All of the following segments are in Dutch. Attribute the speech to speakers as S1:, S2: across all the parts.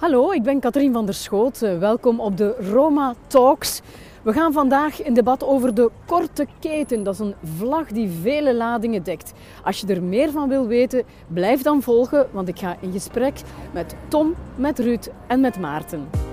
S1: Hallo, ik ben Katrien van der Schoot. Eh, welkom op de Roma Talks. We gaan vandaag in debat over de korte keten. Dat is een vlag die vele ladingen dekt. Als je er meer van wil weten, blijf dan volgen, want ik ga in gesprek met Tom, met Ruud en met Maarten.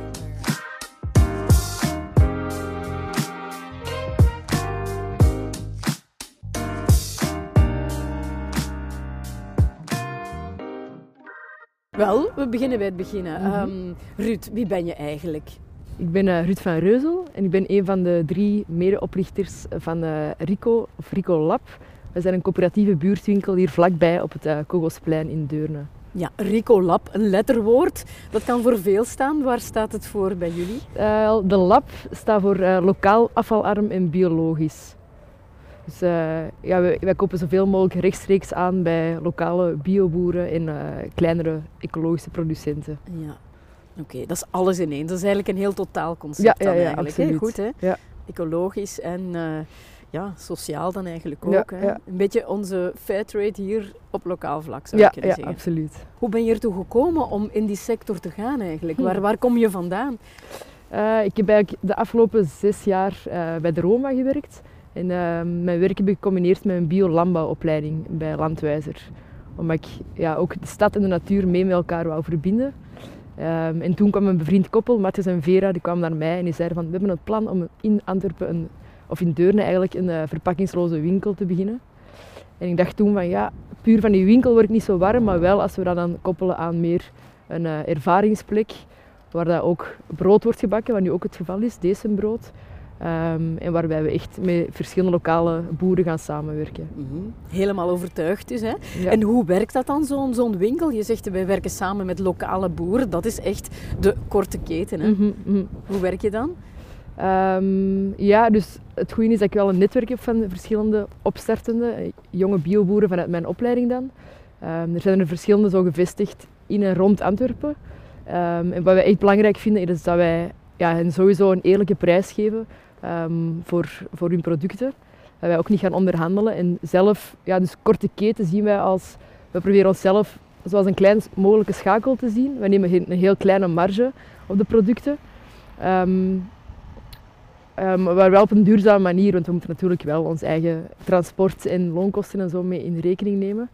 S1: Wel, we beginnen bij het begin. Mm Ruud, wie ben je eigenlijk?
S2: Ik ben uh, Ruud van Reuzel en ik ben een van de drie medeoplichters van uh, Rico, of Rico Lab. We zijn een coöperatieve buurtwinkel hier vlakbij op het uh, Kogelsplein in Deurne.
S1: Ja, Rico Lab, een letterwoord. Dat kan voor veel staan. Waar staat het voor bij jullie?
S2: de lab staat voor lokaal, afvalarm en biologisch. Dus uh, ja, wij, wij, kopen zoveel mogelijk rechtstreeks aan bij lokale bioboeren en uh, kleinere ecologische producenten.
S1: Ja, oké, dat is alles in één. Dat is eigenlijk een heel totaal concept ja, ja, ja, eigenlijk. Absoluut. Goed, hè? Ja. Ecologisch en uh, ja, sociaal dan eigenlijk ook. Hè? Een beetje onze fairtrade hier op lokaal vlak zou je kunnen zeggen.
S2: Ja, absoluut.
S1: Hoe ben je ertoe gekomen om in die sector te gaan eigenlijk? Hm. Waar, waar kom je vandaan?
S2: ik heb eigenlijk de afgelopen zes jaar bij de Roma gewerkt. En uh, mijn werk heb ik gecombineerd met een biolandbouwopleiding bij Landwijzer. Omdat ik ja, ook de stad en de natuur mee met elkaar wou verbinden. Um, en toen kwam een bevriend koppel, Matthias en Vera, die kwamen naar mij en die zeiden van we hebben het plan om in Antwerpen, of in Deurne eigenlijk, een uh, verpakkingsloze winkel te beginnen. En ik dacht toen van ja, puur van die winkel word ik niet zo warm, maar wel als we dat dan koppelen aan meer een uh, ervaringsplek, waar dat ook brood wordt gebakken, wat nu ook het geval is, deze brood. Um, en waarbij we echt met verschillende lokale boeren gaan samenwerken. Mm
S1: -hmm. Helemaal overtuigd dus. Hè? En hoe werkt dat dan, zo'n zo'n winkel? Je zegt, wij werken samen met lokale boeren. Dat is echt de korte keten. Hè? Mm -hmm. Hoe werk je dan?
S2: Um, ja, dus het goede is dat ik wel een netwerk heb van verschillende opstartende, eh, jonge bioboeren vanuit mijn opleiding dan. Um, er zijn er verschillende zo gevestigd in en rond Antwerpen. en wat wij echt belangrijk vinden is dat wij ja, hen sowieso een eerlijke prijs geven um, voor, voor hun producten. Dat wij ook niet gaan onderhandelen. En zelf, ja, dus korte keten zien wij als... We proberen onszelf zoals een klein mogelijke schakel te zien. We nemen een heel kleine marge op de producten. Um, um, maar wel op een duurzame manier, want we moeten natuurlijk wel ons eigen transport en loonkosten en zo mee in rekening nemen.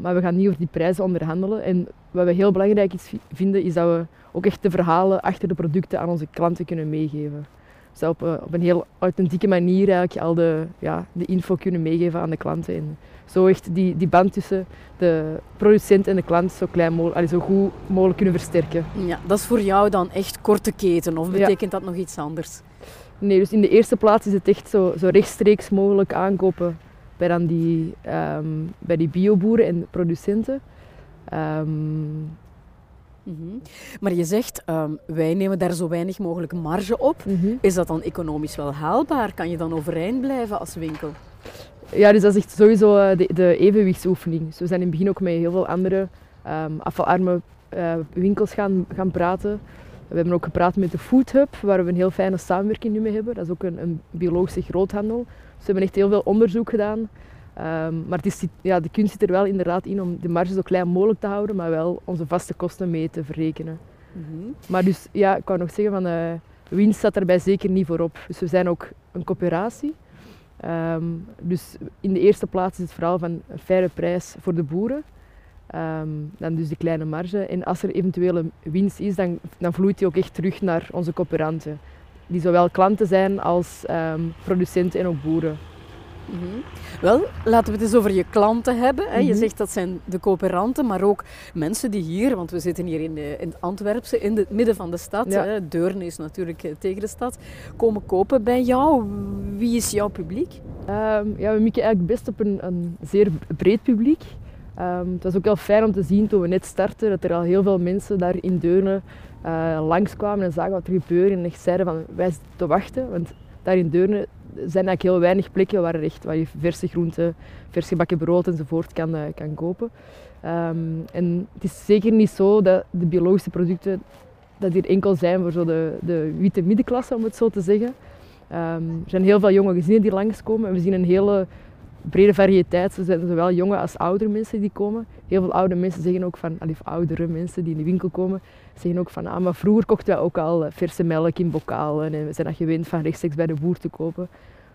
S2: Maar we gaan niet over die prijzen onderhandelen. En wat we heel belangrijk vinden, is dat we ook echt de verhalen achter de producten aan onze klanten kunnen meegeven dus op, eh, op een heel authentieke manier eigenlijk al de, ja, de info kunnen meegeven aan de klanten. En zo echt die, die band tussen de producent en de klant zo, klein mogelijk, zo goed mogelijk kunnen versterken.
S1: Ja, dat is voor jou dan echt korte keten of betekent dat nog iets anders?
S2: Nee, dus in de eerste plaats is het echt zo, zo rechtstreeks mogelijk aankopen bij, dan die, um, bij die bioboeren en producenten. Um,
S1: Mhm. Maar je zegt, um, wij nemen daar zo weinig mogelijk marge op. Mhm. Is dat dan economisch wel haalbaar? Kan je dan overeind blijven als winkel?
S2: Ja, dus dat is echt sowieso eh, de, de evenwichtsoefening. Dus we zijn in het begin ook met heel veel andere um, afvalarme uh, winkels gaan, gaan praten. We hebben ook gepraat met de Food Hub, waar we een heel fijne samenwerking nu mee hebben. Dat is ook een, een biologische groothandel. Dus we hebben echt heel veel onderzoek gedaan. Um, maar is, ja, de kunst zit er wel inderdaad in om de marge zo klein mogelijk te houden, maar wel onze vaste kosten mee te verrekenen. Mm Maar dus ja, ik wou nog zeggen van uh, winst staat daarbij zeker niet voorop. Dus we zijn ook een coöperatie. Um, dus in de eerste plaats is het vooral van een faire prijs voor de boeren. Um, dan dus de kleine marge. En als er eventueel een winst is, dan, dan vloeit die ook echt terug naar onze coöperanten. Die zowel klanten zijn als producenten en ook boeren.
S1: Mhm. Wel, laten we het eens over je klanten hebben. Hè. Je mhm. zegt dat zijn de coöperanten, maar ook mensen die hier, want we zitten hier in, de, in Antwerpse, in het midden van de stad. Ja. Hè. Deurne is natuurlijk eh, tegen de stad. Komen kopen bij jou. Wie is jouw publiek?
S2: Um, ja, we mikken eigenlijk best op een, een zeer breed publiek. Um, het was ook wel fijn om te zien toen we net startten dat er al heel veel mensen daar in Deurne uh, langskwamen en zagen wat er gebeurde en echt zeiden van wij zitten te wachten. Want daar in Deurne zijn eigenlijk heel weinig plekken waar, echt, waar je verse groenten, vers gebakken brood enzovoort kan, uh, kan kopen. Um, en het is zeker niet zo dat de biologische producten dat hier enkel zijn voor zo de, de witte middenklasse, om het zo te zeggen. Um, er zijn heel veel jonge gezinnen die langskomen en we zien een hele brede variëteit. Er zijn zowel jonge als oudere mensen die komen. Heel veel oude mensen zeggen ook van, of oudere mensen die in de winkel komen, zeggen ook van, ah, maar vroeger kochten wij ook al eh, verse melk in bokalen en we zijn dat gewend van rechtstreeks bij de boer te kopen.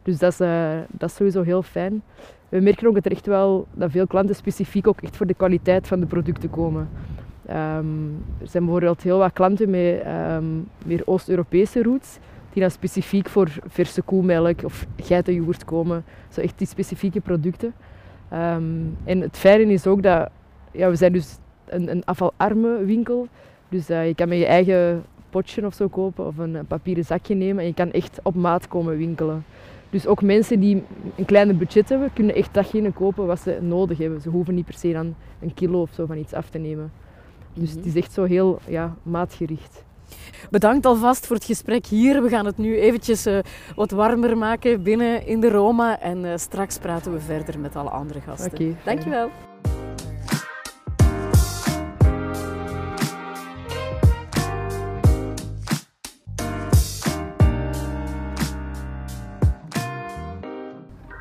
S2: Dus dat is, uh, dat is sowieso heel fijn. We merken ook dat echt wel, dat veel klanten specifiek ook echt voor de kwaliteit van de producten komen. Um, er zijn bijvoorbeeld heel wat klanten met um, meer Oost-Europese roots, die dan specifiek voor verse koemelk of geitenyoghurt komen. Zo echt die specifieke producten. Um, en het fijne is ook dat ja, we zijn dus een, een afvalarme winkel. Dus uh, je kan met je eigen potje of zo kopen of een, een papieren zakje nemen en je kan echt op maat komen winkelen. Dus ook mensen die een kleiner budget hebben, kunnen echt datgene kopen wat ze nodig hebben. Ze hoeven niet per se dan een kilo of zo van iets af te nemen. Dus het is echt zo heel ja, maatgericht.
S1: Bedankt alvast voor het gesprek hier. We gaan het nu eventjes uh, wat warmer maken binnen in de Roma. En uh, straks praten we verder met alle andere gasten.
S2: Oké. Okay,
S1: Dankjewel.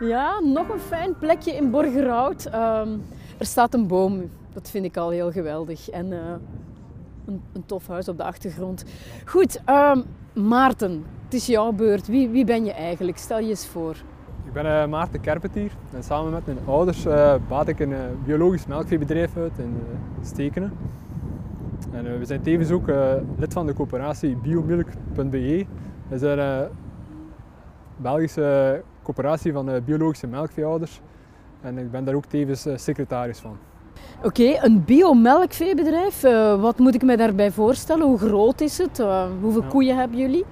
S1: Ja, nog een fijn plekje in Borgerhout. Um, er staat een boom. Dat vind ik al heel geweldig. En uh, een, tof huis op de achtergrond. Goed, um, Maarten, het is jouw beurt. Wie, wie ben je eigenlijk? Stel je eens voor.
S3: Ik ben uh, Maarten Kerpetier en samen met mijn ouders uh, baat ik een biologisch melkveebedrijf uit in Stekenen. En we zijn tevens ook lid van de coöperatie biomilk.be. We zijn een Belgische coöperatie van biologische melkveehouders. En ik ben daar ook tevens secretaris van.
S1: Oké, okay, een biomelkveebedrijf. Uh, wat moet ik me daarbij voorstellen? Hoe groot is het? Uh, hoeveel ja. koeien hebben jullie?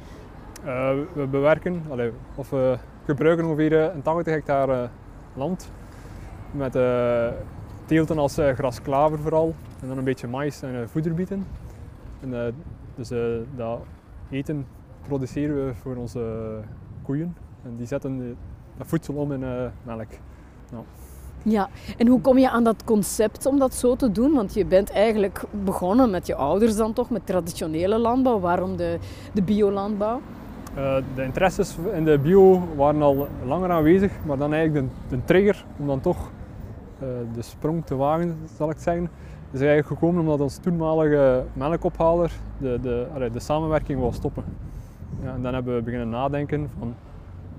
S3: Uh, we bewerken, allee, of we gebruiken ongeveer een 80 hectare land. Met teelten als grasklaver vooral. En dan een beetje mais en voederbieten. En, dus dat eten produceren we voor onze koeien. En die zetten dat voedsel om in melk. Nou.
S1: Ja, en hoe kom je aan dat concept om dat zo te doen? Want je bent eigenlijk begonnen met je ouders dan toch, met traditionele landbouw. Waarom de, de biolandbouw?
S3: Uh, de interesses in de bio waren al langer aanwezig, maar dan eigenlijk de, de trigger om dan toch uh, de sprong te wagen, zal ik zeggen, is eigenlijk gekomen omdat ons toenmalige melkophaler de, de, de samenwerking wil stoppen. Ja, en dan hebben we beginnen nadenken van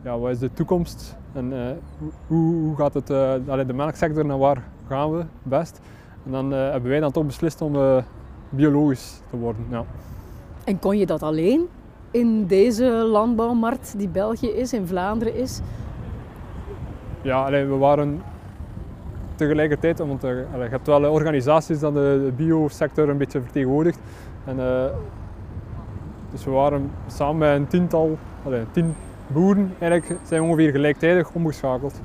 S3: ja, wat is de toekomst en uh, hoe, hoe, gaat het, uh, de melksector naar waar gaan we best. En dan uh, hebben wij dan toch beslist om biologisch te worden. Ja.
S1: En kon je dat alleen in deze landbouwmarkt die België is, in Vlaanderen is?
S3: Ja, allee, we waren tegelijkertijd, want je hebt wel organisaties die de, de biosector een beetje vertegenwoordigt. En, dus we waren samen met een tiental, allee, tien boeren eigenlijk zijn ongeveer gelijktijdig omgeschakeld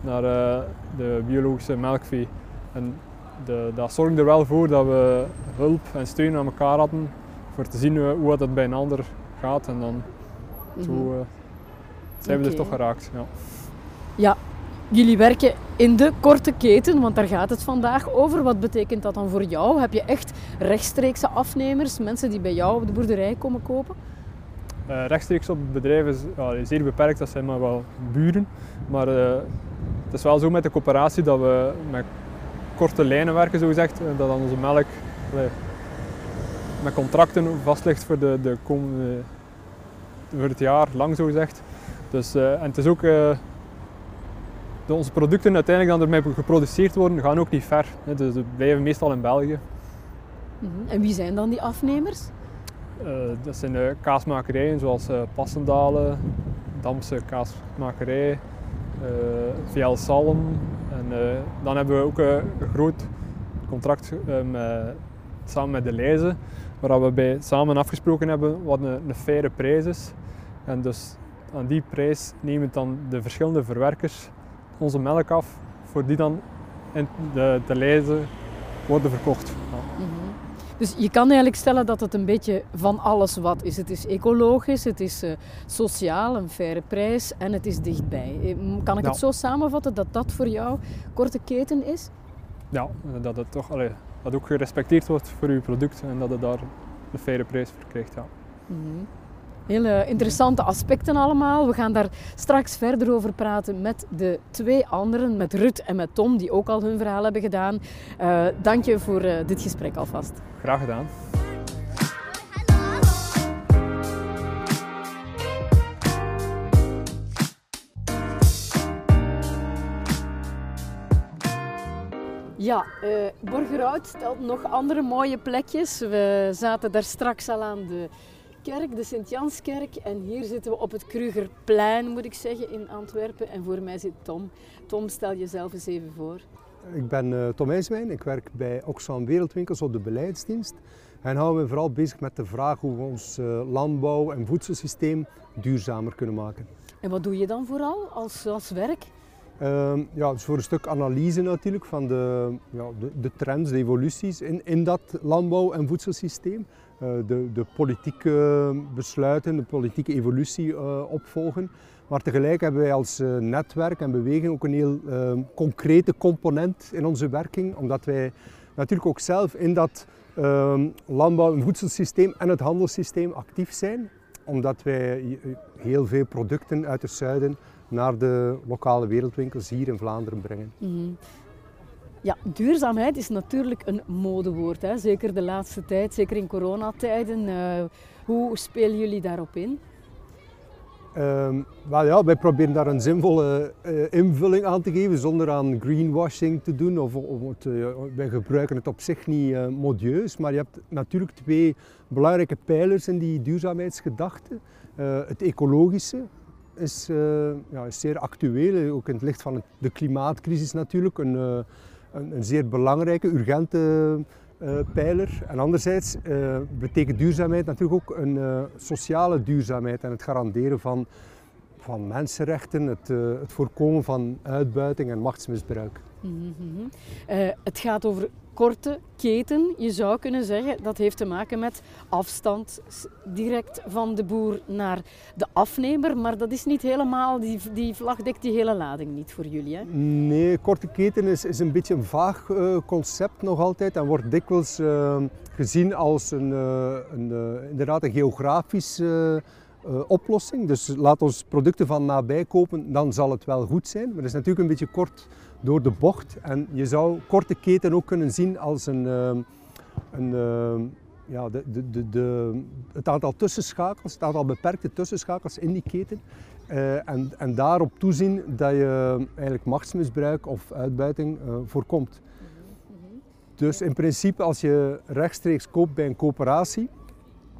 S3: naar uh, de biologische melkvee. En de, dat zorgde er wel voor dat we hulp en steun aan elkaar hadden voor te zien hoe het bij een ander gaat. En dan zo uh, zijn we okay. er toch geraakt. Ja.
S1: ja, jullie werken in de korte keten, want daar gaat het vandaag over. Wat betekent dat dan voor jou? Heb je echt rechtstreekse afnemers, mensen die bij jou op de boerderij komen kopen?
S3: Uh, rechtstreeks op het bedrijf is zeer beperkt, dat zijn maar wel buren. Maar uh, het is wel zo met de coöperatie dat we met korte lijnen werken, zo gezegd. Eh, dat dan onze melk met contracten vast ligt voor, de, de komende, het jaar lang, zo gezegd. Dus, en het is ook de, onze producten uiteindelijk dan ermee geproduceerd worden, gaan ook niet ver. Dus we blijven meestal in België.
S1: -hmm. En wie zijn dan die afnemers?
S3: Uh, dat zijn de kaasmakerijen zoals uh, Passendalen, Damse kaasmakerij, VL Salm. En dan hebben we ook een groot contract samen met de Leize, waar we bij samen afgesproken hebben wat een, een faire prijs is. En dus aan die prijs nemen dan de verschillende verwerkers onze melk af, voor die dan in de, de Leize worden verkocht.
S1: Dus je kan eigenlijk stellen dat het een beetje van alles wat is. Het is ecologisch, het is uh, sociaal, een faire prijs en het is dichtbij. Eh, kan ik het zo samenvatten dat dat voor jou korte keten is?
S3: Ja, dat het toch allee, dat ook gerespecteerd wordt voor je product en dat het daar een faire prijs voor krijgt. Ja. Mm -hmm.
S1: Hele interessante aspecten allemaal. We gaan daar straks verder over praten met de twee anderen, met Rut en met Tom, die ook al hun verhaal hebben gedaan. Uh, dank je voor uh, dit gesprek alvast.
S3: Graag gedaan.
S1: Ja, uh, Borgerhout stelt nog andere mooie plekjes. We zaten daar straks al aan de kerk, de Sint-Janskerk. En hier zitten we op het Krugerplein, moet ik zeggen, in Antwerpen. En voor mij zit Tom. Tom, stel jezelf eens even voor.
S4: Ik ben uh, Tom IJswijn. Ik werk bij Oxfam Wereldwinkels op de beleidsdienst. En houden we vooral bezig met de vraag hoe we ons uh, landbouw- en voedselsysteem duurzamer kunnen maken.
S1: En wat doe je dan vooral als, als werk?
S4: Uh, ja, dus voor een stuk analyse natuurlijk van de, ja, de, de trends, de evoluties in, in dat landbouw- en voedselsysteem. Uh, de, de politieke besluiten, de politieke evolutie uh, opvolgen. Maar tegelijk hebben wij als uh, netwerk en beweging ook een heel ehm, concrete component in onze werking. Omdat wij natuurlijk ook zelf in dat ehm, landbouw- en voedselsysteem en het handelssysteem actief zijn. Omdat wij heel veel producten uit het zuiden naar de lokale wereldwinkels hier in Vlaanderen brengen.
S1: Mm. Ja, duurzaamheid is natuurlijk een modewoord, hè? zeker de laatste tijd, zeker in coronatijden. Uh, hoe spelen jullie daarop in?
S4: Um, ja, wij proberen daar een zinvolle uh, invulling aan te geven zonder aan greenwashing te doen. Of, of uh, wij gebruiken het op zich niet uh, modieus, maar je hebt natuurlijk twee belangrijke pijlers in die duurzaamheidsgedachte. het ecologische, is, ja, is zeer actueel, ook in het licht van de klimaatcrisis natuurlijk, een, een, een, zeer belangrijke, urgente uh, pijler. En anderzijds betekent duurzaamheid natuurlijk ook een sociale duurzaamheid en het garanderen van, van mensenrechten, het, het voorkomen van uitbuiting en machtsmisbruik.
S1: Mm -hmm. het gaat over korte keten, je zou kunnen zeggen, dat heeft te maken met afstand direct van de boer naar de afnemer. Maar dat is niet helemaal, die, die vlag dekt die hele lading niet voor jullie. Hè?
S4: Nee, korte keten is, is een beetje een vaag uh, concept nog altijd en wordt dikwijls uh, gezien als een, uh, een inderdaad een geografische oplossing. Dus laat ons producten van nabij kopen, dan zal het wel goed zijn. Maar dat is natuurlijk een beetje kort door de bocht. En je zou korte keten ook kunnen zien als een, een ja, de, de, de, het aantal tussenschakels, het aantal beperkte tussenschakels in die keten. Uh, en, en daarop toezien dat je eigenlijk machtsmisbruik of uitbuiting uh, voorkomt. Dus in principe als je rechtstreeks koopt bij een coöperatie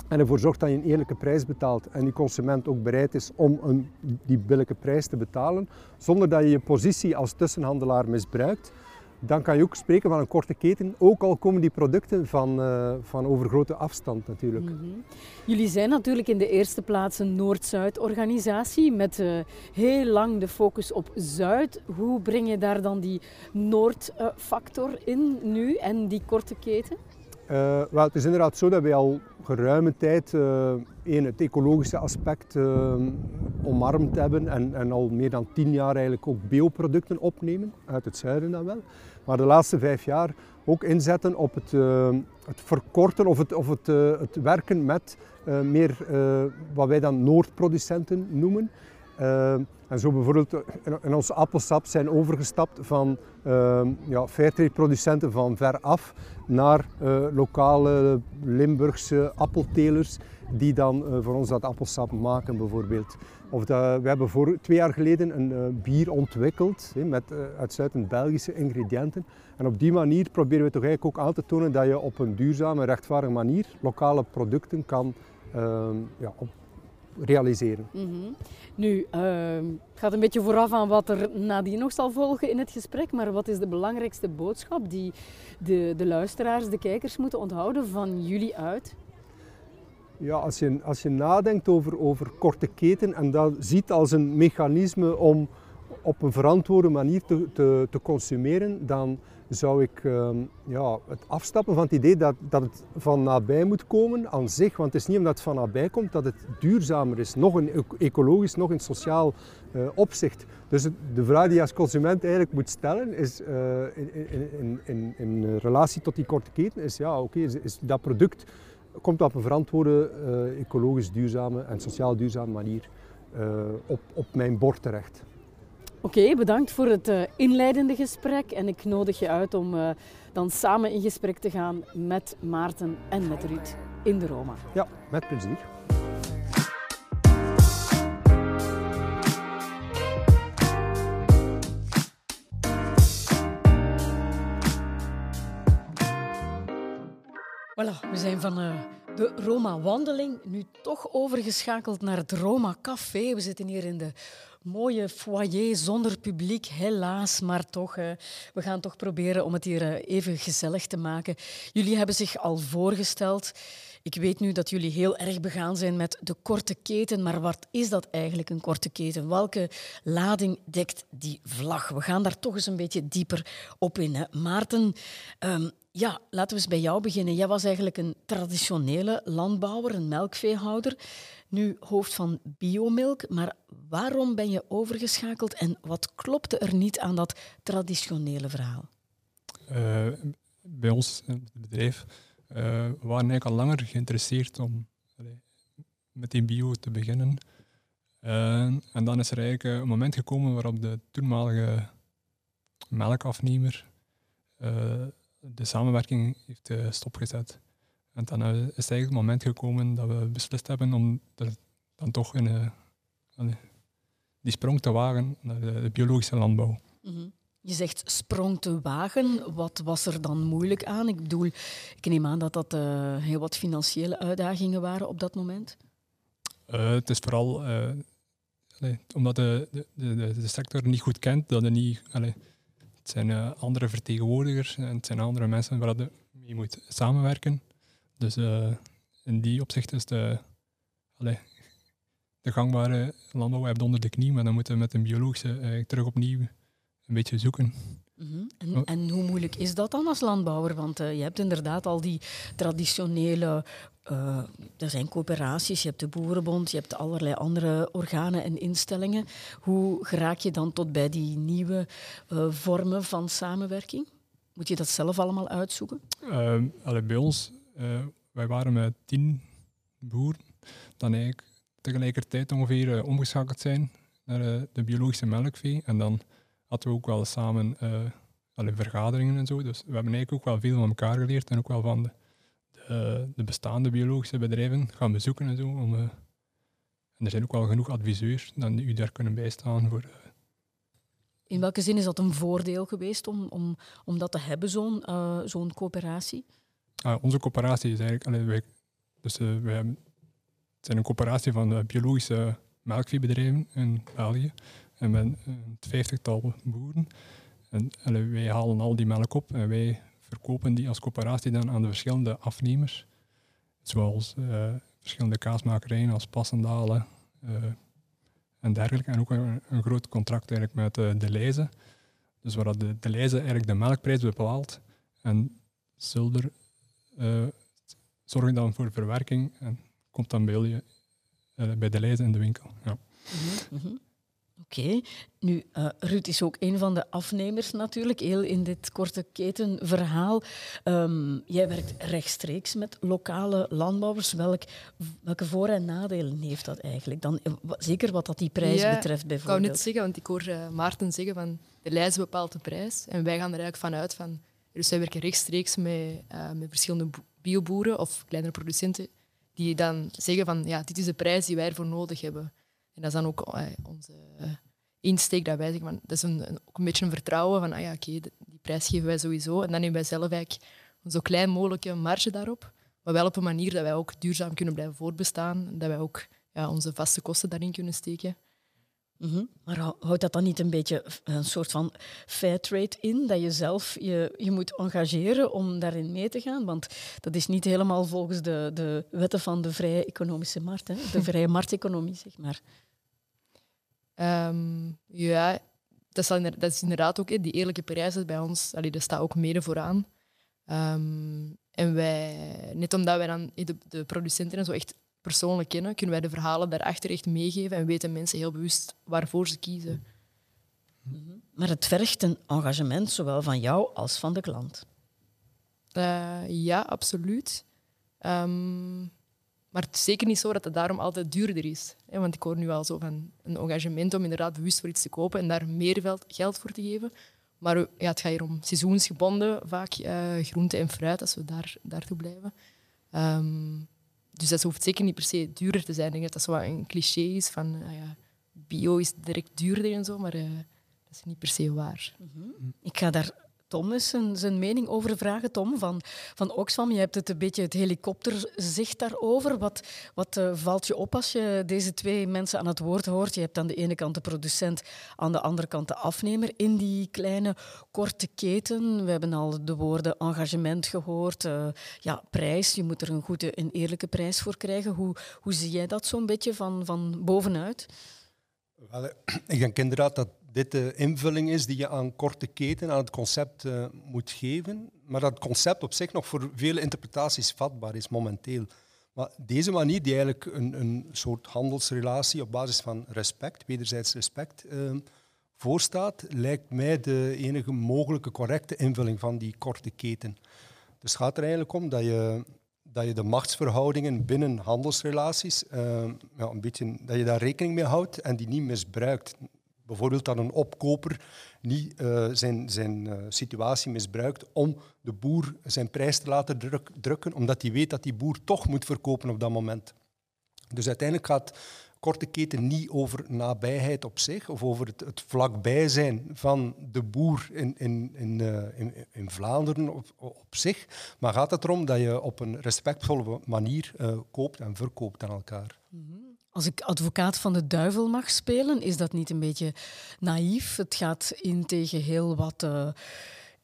S4: en ervoor zorgt dat je een eerlijke prijs betaalt en die consument ook bereid is om een, die billijke prijs te betalen, zonder dat je je positie als tussenhandelaar misbruikt, dan kan je ook spreken van een korte keten, ook al komen die producten van, uh, van over grote afstand natuurlijk.
S1: -hmm. Jullie zijn natuurlijk in de eerste plaats een Noord-Zuid organisatie met uh, heel lang de focus op Zuid. Hoe breng je daar dan die Noord-factor in nu en die korte keten?
S4: Uh, wel, het is inderdaad zo dat wij al geruime tijd één, het ecologische aspect omarmd hebben en, en al meer dan tien jaar eigenlijk ook bioproducten opnemen, uit het zuiden dan wel maar de laatste vijf jaar ook inzetten op het, uh, het verkorten of het, of het, uh, het werken met uh, meer wat wij dan Noordproducenten noemen. En zo bijvoorbeeld in ons appelsap zijn overgestapt van ja, fairtrade producenten van ver af naar lokale Limburgse appeltelers die dan voor ons dat appelsap maken bijvoorbeeld. Of dat, we hebben voor twee jaar geleden een uh, bier ontwikkeld met uh, uitsluitend Belgische ingrediënten. En op die manier proberen we toch eigenlijk ook aan te tonen dat je op een duurzame, rechtvaardige manier lokale producten kan uh, ja, op, realiseren.
S1: Mm -hmm. Nu, het gaat een beetje vooraf aan wat er nadien nog zal volgen in het gesprek, maar wat is de belangrijkste boodschap die de, de luisteraars, de kijkers moeten onthouden van jullie uit?
S4: Ja, als je, als je nadenkt over, over korte keten en dat ziet als een mechanisme om op een verantwoorde manier te, te, te consumeren, dan zou ik um, ja, het afstappen van het idee dat, dat het van nabij moet komen aan zich. Want het is niet omdat het van nabij komt dat het duurzamer is, nog in ecologisch, nog in sociaal uh, opzicht. Dus de vraag die je als consument eigenlijk moet stellen is uh, in, in, in, in, relatie tot die korte keten, is ja oké, is, dat product komt op een verantwoorde, uh, ecologisch duurzame en sociaal duurzame manier op, op mijn bord terecht.
S1: Oké, bedankt voor het uh, inleidende gesprek en ik nodig je uit om dan samen in gesprek te gaan met Maarten en met Ruud in de Roma.
S4: Ja, met plezier.
S1: Voilà, we zijn van uh, de Roma-wandeling nu toch overgeschakeld naar het Roma-café. We zitten hier in de mooie foyer zonder publiek, helaas, maar toch. We gaan toch proberen om het hier uh, even gezellig te maken. Jullie hebben zich al voorgesteld. Ik weet nu dat jullie heel erg begaan zijn met de korte keten, maar wat is dat eigenlijk, een korte keten? Welke lading dekt die vlag? We gaan daar toch eens een beetje dieper op in. Hè? Maarten, um, ja, laten we eens bij jou beginnen. Jij was eigenlijk een traditionele landbouwer, een melkveehouder, nu hoofd van biomilk. Maar waarom ben je overgeschakeld en wat klopte er niet aan dat traditionele verhaal?
S3: Uh, bij ons, het bedrijf, uh, waren eigenlijk al langer geïnteresseerd om met die bio te beginnen. En dan is er eigenlijk een moment gekomen waarop de toenmalige melkafnemer de samenwerking heeft uh, stopgezet. En dan is eigenlijk het moment gekomen dat we beslist hebben om er dan toch in, die sprong te wagen naar de, biologische landbouw.
S1: Mhm. Je zegt sprong te wagen. Wat was er dan moeilijk aan? Ik bedoel, ik neem aan dat dat uh, heel wat financiële uitdagingen waren op dat moment.
S3: Uh, het is vooral omdat de, de, de, de, sector niet goed kent, dat er niet. Het zijn uh, andere vertegenwoordigers en het zijn andere mensen waar je mee moet samenwerken. Dus uh, in die opzicht is de, allez, de gangbare landbouw hebben onder de knie, maar dan moeten we met een biologische uh, terug opnieuw een beetje zoeken.
S1: Mm -hmm. en, en, hoe moeilijk is dat dan als landbouwer? Want je hebt inderdaad al die traditionele uh, er zijn coöperaties, je hebt de Boerenbond, je hebt allerlei andere organen en instellingen. Hoe geraak je dan tot bij die nieuwe uh, vormen van samenwerking? Moet je dat zelf allemaal uitzoeken?
S3: Uh, bij ons, wij waren met tien boeren, dan eigenlijk tegelijkertijd ongeveer omgeschakeld zijn naar de biologische melkvee. En dan hadden we ook wel samen allee, vergaderingen en zo. Dus we hebben eigenlijk ook wel veel van elkaar geleerd en ook wel van de uh, de bestaande biologische bedrijven gaan bezoeken en zo. Om, uh, en er zijn ook wel genoeg adviseurs die u daar kunnen bijstaan voor. Uh.
S1: In welke zin is dat een voordeel geweest om, om, om dat te hebben, zo'n zo'n coöperatie?
S3: Ah, onze coöperatie is eigenlijk. Allee, wij, dus, wij hebben, het zijn een coöperatie van biologische melkveebedrijven in België. En met een vijftigtal boeren. En allee, wij halen al die melk op en wij verkopen die als coöperatie dan aan de verschillende afnemers. Zoals uh, verschillende kaasmakerijen als Passendalen uh, en dergelijke. En ook een, groot contract eigenlijk met uh, de Leize. Dus waar de, de eigenlijk de melkprijs bepaalt. En Zulder zorgt dan voor verwerking en komt dan bij, je, bij de Leize in de winkel. Ja.
S1: Mm -hmm. Oké, nu uh, Ruud is ook een van de afnemers natuurlijk, heel in dit korte ketenverhaal. Um, jij werkt rechtstreeks met lokale landbouwers. Welk, welke voor- en nadelen heeft dat eigenlijk? Dan, eh, zeker wat dat die prijs betreft bijvoorbeeld.
S2: Ik wou net zeggen, want ik hoor uh, Maarten zeggen van de lijst bepaalt de prijs. En wij gaan er eigenlijk vanuit van... Dus wij werken rechtstreeks met, uh, met verschillende bioboeren of kleinere producenten die dan zeggen van ja, dit is de prijs die wij ervoor nodig hebben. En dat is dan ook uh, onze uh, insteek dat wij zeggen, van, dat is een, een, ook een beetje een vertrouwen van, ah ja, oké, okay, die prijs geven wij sowieso. En dan nemen wij zelf eigenlijk een zo klein mogelijke marge daarop, maar wel op een manier dat wij ook duurzaam kunnen blijven voortbestaan, dat wij ook ja, onze vaste kosten daarin kunnen steken.
S1: Mm -hmm. Maar houdt dat dan niet een beetje een soort van fair trade in, dat je zelf je, je moet engageren om daarin mee te gaan? Want dat is niet helemaal volgens de, de wetten van de vrije economische markt, hè? de vrije markteconomie, zeg maar.
S2: Um, ja, dat is, dat is, inderdaad ook, die eerlijke prijzen bij ons, allee, dat staat ook mede vooraan. Um, en wij, net omdat wij dan de, de producenten en zo echt persoonlijk kennen, kunnen wij de verhalen daarachter echt meegeven en weten mensen heel bewust waarvoor ze kiezen.
S1: Mhm. Maar het vergt een engagement, zowel van jou als van de klant.
S2: Uh, ja, absoluut. Ehm, maar het is zeker niet zo dat het daarom altijd duurder is. Want ik hoor nu al zo van een engagement om inderdaad bewust voor iets te kopen en daar meer geld voor te geven. Maar ja, het gaat hier om seizoensgebonden, vaak uh, groente en fruit, als we daar, daartoe blijven. Ehm, dus dat hoeft zeker niet per se duurder te zijn. Ik denk dat dat zo een cliché is van uh, ja, bio is direct duurder en zo, maar uh, dat is niet per se waar.
S1: -hmm. Ik ga daar Tom eens zijn, zijn mening over vragen. Tom van, van Oxfam, je hebt het een beetje het helikopterzicht daarover. Wat, wat uh, valt je op als je deze twee mensen aan het woord hoort? Je hebt aan de ene kant de producent, aan de andere kant de afnemer in die kleine korte keten. We hebben al de woorden engagement gehoord, uh, ja, prijs. Je moet er een goede en eerlijke prijs voor krijgen. Hoe, hoe zie jij dat zo'n beetje van, van bovenuit?
S4: Wel, ik denk inderdaad dat dit de invulling is die je aan korte keten, aan het concept uh, moet geven. Maar dat concept op zich nog voor vele interpretaties vatbaar is momenteel. Maar deze manier, die eigenlijk een, een soort handelsrelatie op basis van respect, wederzijds respect, uh, voorstaat, lijkt mij de enige mogelijke correcte invulling van die korte keten. Dus het gaat er eigenlijk om dat je, dat je de machtsverhoudingen binnen handelsrelaties, uh, ja, een beetje, dat je daar rekening mee houdt en die niet misbruikt. Bijvoorbeeld dat een opkoper niet uh, zijn, zijn uh, situatie misbruikt om de boer zijn prijs te laten druk, drukken, omdat hij weet dat die boer toch moet verkopen op dat moment. Dus uiteindelijk gaat korte keten niet over nabijheid op zich of over het, het vlakbij zijn van de boer in, in, in, uh, in, in, Vlaanderen op, op, zich, maar gaat het erom dat je op een respectvolle manier koopt en verkoopt aan elkaar. -hmm.
S1: Als ik advocaat van de duivel mag spelen, is dat niet een beetje naïef? Het gaat in tegen heel wat uh,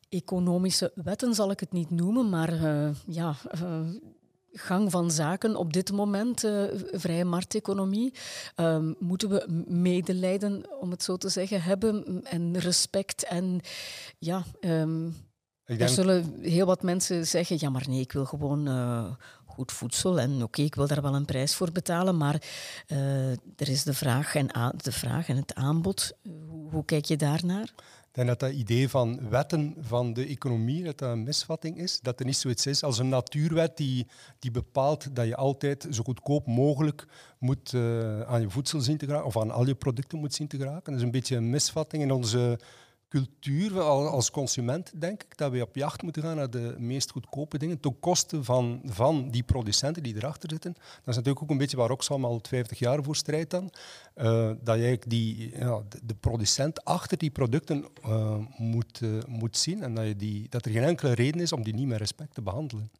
S1: economische wetten, zal ik het niet noemen, maar uh, ja. Uh, gang van zaken op dit moment, vrije markteconomie, ehm, moeten we medelijden, om het zo te zeggen, hebben en respect en ja. Um, er zullen heel wat mensen zeggen, ja maar nee, ik wil gewoon goed voedsel en oké, ik wil daar wel een prijs voor betalen, maar uh, er is de vraag, en de vraag en het aanbod. Hoe, kijk je daarnaar?
S4: Ik denk dat dat idee van wetten van de economie, dat dat een misvatting is. Dat er niet zoiets is als een natuurwet die, die bepaalt dat je altijd zo goedkoop mogelijk moet, uh, aan je voedsel zien te geraken, of aan al je producten moet zien te geraken. Dat is een beetje een misvatting in onze cultuur als consument, denk ik, dat we op jacht moeten gaan naar de meest goedkope dingen, ten koste van, van die producenten die erachter zitten. Dat is natuurlijk ook een beetje waar Oxfam al 50 jaar voor strijdt dan. Uh, dat je die, ja, de, producent achter die producten uh, moet, uh, moet zien en dat, je die, dat er geen enkele reden is om die niet met respect te behandelen.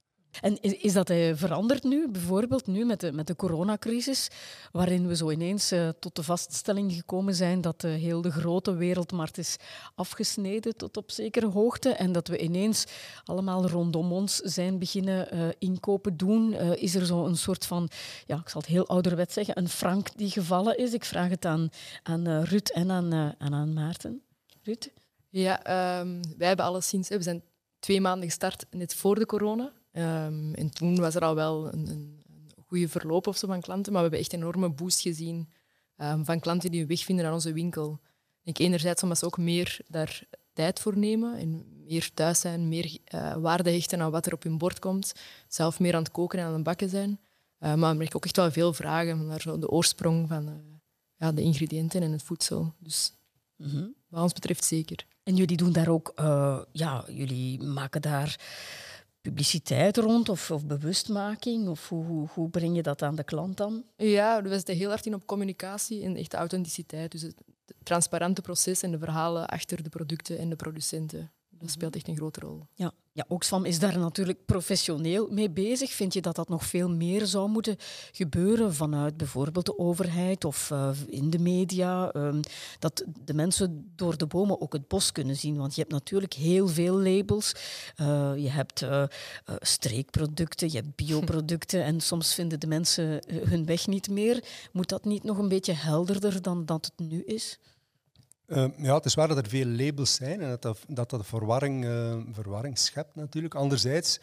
S1: En is, dat uh, veranderd nu, bijvoorbeeld nu met de, met de coronacrisis, waarin we zo ineens uh, tot de vaststelling gekomen zijn dat uh, heel de grote wereldmarkt is afgesneden tot op zekere hoogte en dat we ineens allemaal rondom ons zijn beginnen inkopen doen? is er zo een soort van, ja, ik zal het heel ouderwet zeggen, een frank die gevallen is? Ik vraag het aan, aan Ruud en aan, aan, Maarten. Ruud?
S2: Ja, um, wij hebben alleszins, we zijn twee maanden gestart net voor de corona. Um, en toen was er al wel een, een, een goede verloop of zo van klanten, maar we hebben echt een enorme boost gezien um, van klanten die hun weg vinden naar onze winkel. Ik enerzijds omdat ze ook meer daar tijd voor nemen en meer thuis zijn, meer uh, waarde hechten aan wat er op hun bord komt, zelf meer aan het koken en aan het bakken zijn. Uh, maar we ook echt wel veel vragen naar zo de oorsprong van uh, ja, de ingrediënten en het voedsel. Dus mm -hmm. wat ons betreft zeker.
S1: En jullie doen daar ook, ja, jullie maken daar publiciteit rond of, of bewustmaking? Of hoe, hoe, hoe, breng je dat aan de klant dan?
S2: Ja, we zitten heel hard in op communicatie en echte authenticiteit. Dus het, het transparante proces en de verhalen achter de producten en de producenten. Dat speelt echt een grote rol.
S1: Ja, ja Oxfam is daar natuurlijk professioneel mee bezig. Vind je dat dat nog veel meer zou moeten gebeuren vanuit bijvoorbeeld de overheid of uh, in de media? Um, dat de mensen door de bomen ook het bos kunnen zien. Want je hebt natuurlijk heel veel labels. Uh, je hebt uh, streekproducten, je hebt bioproducten en soms vinden de mensen hun weg niet meer. Moet dat niet nog een beetje helderder dan dat het nu is?
S4: Uh, ja, het is waar dat er veel labels zijn en dat dat, dat, verwarring, uh, verwarring schept natuurlijk. Anderzijds,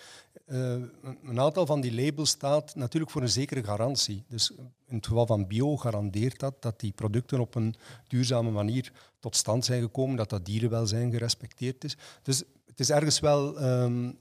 S4: uh, een aantal van die labels staat natuurlijk voor een zekere garantie. Dus in het geval van bio garandeert dat dat die producten op een duurzame manier tot stand zijn gekomen, dat dat dierenwelzijn gerespecteerd is. Dus het is ergens wel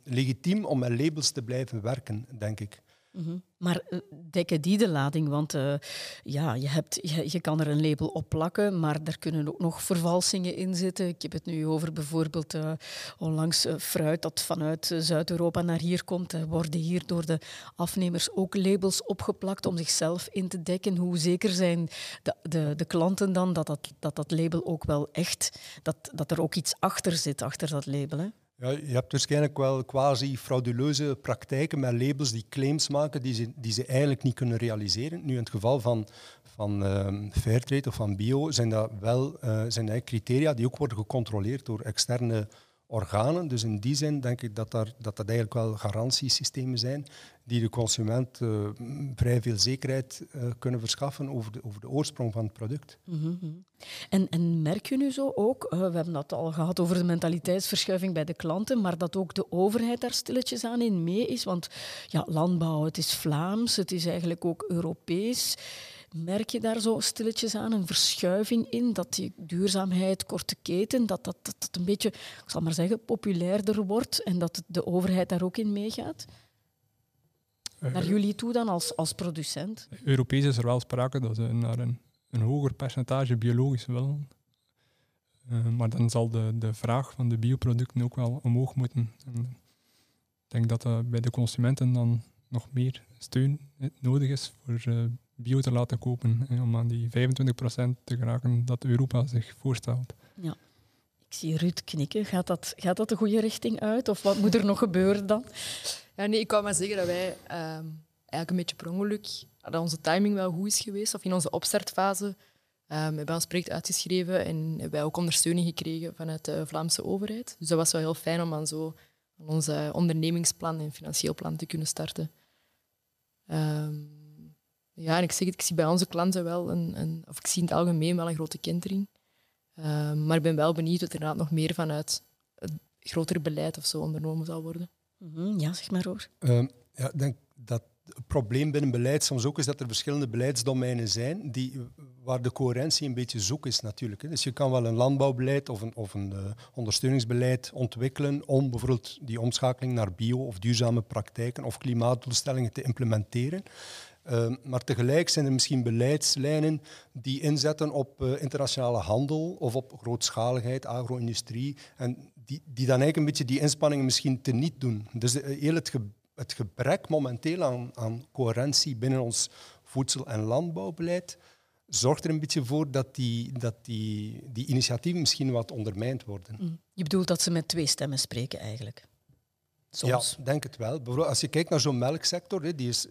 S4: legitiem om met labels te blijven werken, denk ik.
S1: Mhm. Maar uh, dekken die de lading? Want uh, ja, je, hebt, je, kan er een label op plakken, maar er kunnen ook nog vervalsingen in zitten. Ik heb het nu over bijvoorbeeld uh, onlangs fruit dat vanuit Zuid-Europa naar hier komt. Worden hier door de afnemers ook labels opgeplakt om zichzelf in te dekken. Hoe zeker zijn de, de, de klanten dan dat dat, dat dat label ook wel echt, dat, dat er ook iets achter zit, achter dat label? Hè?
S4: Ja, je hebt waarschijnlijk wel quasi frauduleuze praktijken met labels die claims maken die ze, die ze eigenlijk niet kunnen realiseren. Nu, in het geval van, van uh, Fairtrade of van bio zijn dat wel uh, zijn dat criteria die ook worden gecontroleerd door externe organen. Dus in die zin denk ik dat dat, dat eigenlijk wel garantiesystemen zijn die de consument uh, vrij veel zekerheid uh, kunnen verschaffen over de, over de oorsprong van het product.
S1: Mm -hmm. en, en merk je nu zo ook, uh, we hebben dat al gehad over de mentaliteitsverschuiving bij de klanten, maar dat ook de overheid daar stilletjes aan in mee is? Want ja, landbouw, het is Vlaams, het is eigenlijk ook Europees. Merk je daar zo stilletjes aan een verschuiving in, dat die duurzaamheid, korte keten, dat dat, dat, dat een beetje, ik zal maar zeggen, populairder wordt en dat de overheid daar ook in meegaat? Naar uh, jullie toe dan als, als producent?
S3: Europees is er wel sprake dat ze naar een, een hoger percentage biologisch willen. Uh, maar dan zal de, de vraag van de bioproducten ook wel omhoog moeten. En ik denk dat er bij de consumenten dan nog meer steun nodig is voor uh, bio te laten kopen. Hè, om aan die 25% te geraken dat Europa zich voorstelt.
S1: Ja. Ik zie Ruud knikken. Gaat dat, gaat dat de goede richting uit? Of wat moet er nog gebeuren dan?
S2: Ja, nee, ik kan maar zeggen dat wij um, eigenlijk een beetje per ongeluk, dat onze timing wel goed is geweest. Of in onze opstartfase um, hebben we ons project uitgeschreven en hebben wij ook ondersteuning gekregen vanuit de Vlaamse overheid. Dus dat was wel heel fijn om aan zo aan ons ondernemingsplan en financieel plan te kunnen starten. Um, ja, en ik zeg het, ik zie bij onze klanten wel een, een of ik zie in het algemeen wel een grote kentering. Um, maar ik ben wel benieuwd wat er inderdaad nog meer vanuit het grotere beleid of zo ondernomen zal worden.
S1: Mm -hmm, ja, zeg maar hoor.
S4: Um, ja, ik denk dat het probleem binnen beleid soms ook is dat er verschillende beleidsdomeinen zijn die, waar de coherentie een beetje zoek is natuurlijk. Dus je kan wel een landbouwbeleid of een, of een uh, ondersteuningsbeleid ontwikkelen om bijvoorbeeld die omschakeling naar bio of duurzame praktijken of klimaatdoelstellingen te implementeren. Uh, maar tegelijk zijn er misschien beleidslijnen die inzetten op uh, internationale handel of op grootschaligheid, agro-industrie, en die, die dan eigenlijk een beetje die inspanningen misschien teniet doen. Dus uh, heel het, ge het, gebrek momenteel aan, aan, coherentie binnen ons voedsel- en landbouwbeleid zorgt er een beetje voor dat die, dat die, die initiatieven misschien wat ondermijnd worden.
S1: Mm. Je bedoelt dat ze met twee stemmen spreken eigenlijk?
S4: Soms. Ja, denk het wel. Bijvoorbeeld als je kijkt naar zo'n melksector, die is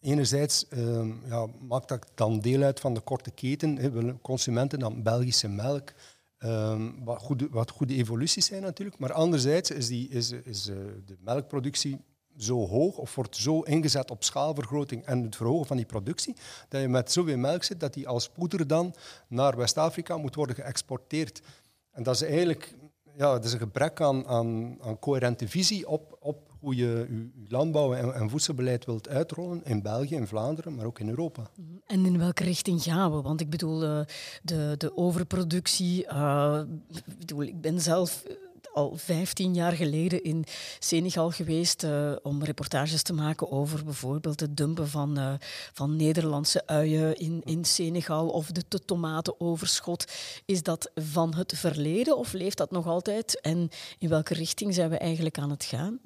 S4: Enerzijds uh, ja, maakt dat dan deel uit van de korte keten. Hè. Consumenten dan Belgische melk, um, wat, goede, wat goede evoluties zijn natuurlijk. Maar anderzijds is, die, is, is uh, de melkproductie zo hoog of wordt zo ingezet op schaalvergroting en het verhogen van die productie, dat je met zoveel melk zit dat die als poeder dan naar West-Afrika moet worden geëxporteerd. En dat is eigenlijk ja, het is een gebrek aan, aan, aan coherente visie op, op hoe je je landbouw- en, en, voedselbeleid wilt uitrollen in België, in Vlaanderen, maar ook in Europa.
S1: Mhm. En in welke richting gaan we? Want ik bedoel, de, de, de overproductie. Uh, ik, bedoel, ik ben zelf al 15 jaar geleden in Senegal geweest uh, om reportages te maken over bijvoorbeeld het dumpen van, uh, van Nederlandse uien in, in Senegal of de, de tomatenoverschot. Is dat van het verleden of leeft dat nog altijd? En in welke richting zijn we eigenlijk aan het gaan?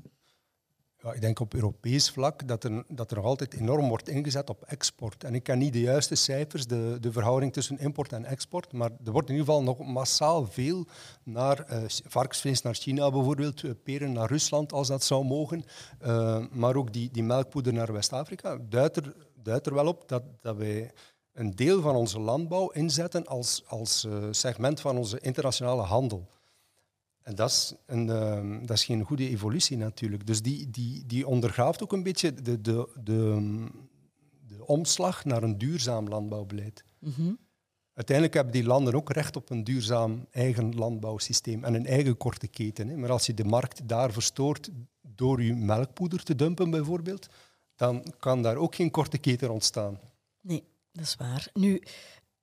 S4: Ja, ik denk op Europees vlak dat er, dat er nog altijd enorm wordt ingezet op export. En ik ken niet de juiste cijfers, de, de verhouding tussen import en export, maar er wordt in ieder geval nog massaal veel naar uh, varkensvlees naar China bijvoorbeeld, uh, peren naar Rusland als dat zou mogen, uh, maar ook die, die melkpoeder naar West-Afrika. Duidt er, duidt er wel op dat, dat wij een deel van onze landbouw inzetten als, als segment van onze internationale handel. En dat is, een, uh, dat is geen goede evolutie natuurlijk. Dus die, die, die ondergraaft ook een beetje de, de, de, de omslag naar een duurzaam landbouwbeleid. Mm -hmm. Uiteindelijk hebben die landen ook recht op een duurzaam eigen landbouwsysteem en een eigen korte keten. Hè. Maar als je de markt daar verstoort door je melkpoeder te dumpen bijvoorbeeld, dan kan daar ook geen korte keten ontstaan.
S1: Nee, dat is waar. Nu,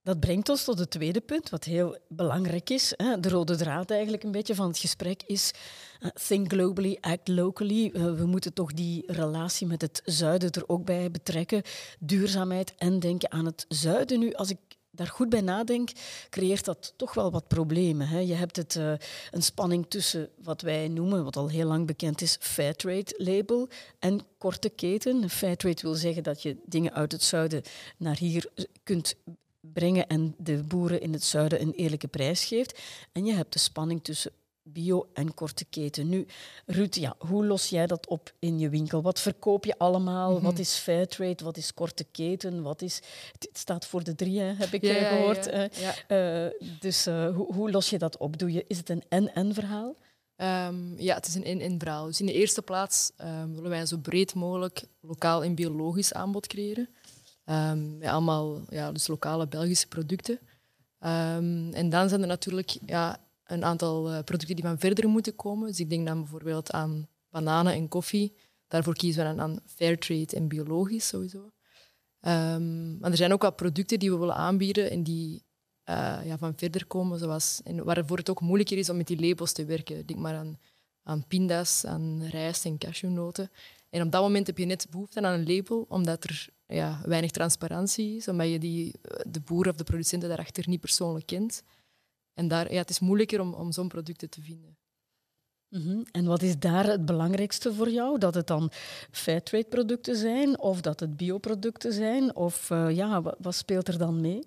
S1: Dat brengt ons tot het tweede punt, wat heel belangrijk is. De rode draad eigenlijk een beetje van het gesprek is eh, think globally, act locally. Eh, we moeten toch die relatie met het zuiden er ook bij betrekken. Duurzaamheid en denken aan het zuiden. Nu, als ik daar goed bij nadenk, creëert dat toch wel wat problemen. Hè. Je hebt het, uh, een spanning tussen wat wij noemen, wat al heel lang bekend is, Fairtrade label en korte keten. Fairtrade wil zeggen dat je dingen uit het zuiden naar hier kunt brengen en de boeren in het zuiden een eerlijke prijs geeft. En je hebt de spanning tussen bio en korte keten. Nu, Ruud, ja, hoe los jij dat op in je winkel? Wat verkoop je allemaal? Mhm. Wat is fairtrade? Wat is korte keten? Wat is... Het staat voor de drie, heb ik ja, gehoord. Ja, uh, dus uh, hoe, hoe, los je dat op? Doe je, is het een en-en verhaal?
S2: Um, ja, het is een in-in verhaal. Dus in de eerste plaats um, willen wij zo breed mogelijk lokaal en biologisch aanbod creëren. Ja, allemaal ja, dus lokale Belgische producten. en dan zijn er natuurlijk ja, een aantal eh, producten die van verder moeten komen. Dus ik denk dan bijvoorbeeld aan bananen en koffie. Daarvoor kiezen we dan aan fairtrade en biologisch sowieso. Um, maar er zijn ook wat producten die we willen aanbieden en die uh, ja, van verder komen, zoals, en waarvoor het ook moeilijker is om met die labels te werken. Denk maar aan, aan pinda's, aan rijst en cashewnoten. En op dat moment heb je net behoefte aan een label, omdat er ja, weinig transparantie is, omdat je die, de boer of de producenten daarachter niet persoonlijk kent. En daar, ja, het is moeilijker om, om zo'n producten te vinden.
S1: Mhm. En wat is daar het belangrijkste voor jou? Dat het dan fairtrade producten zijn of dat het bioproducten zijn? Of uh, ja, wat, wat, speelt er dan mee?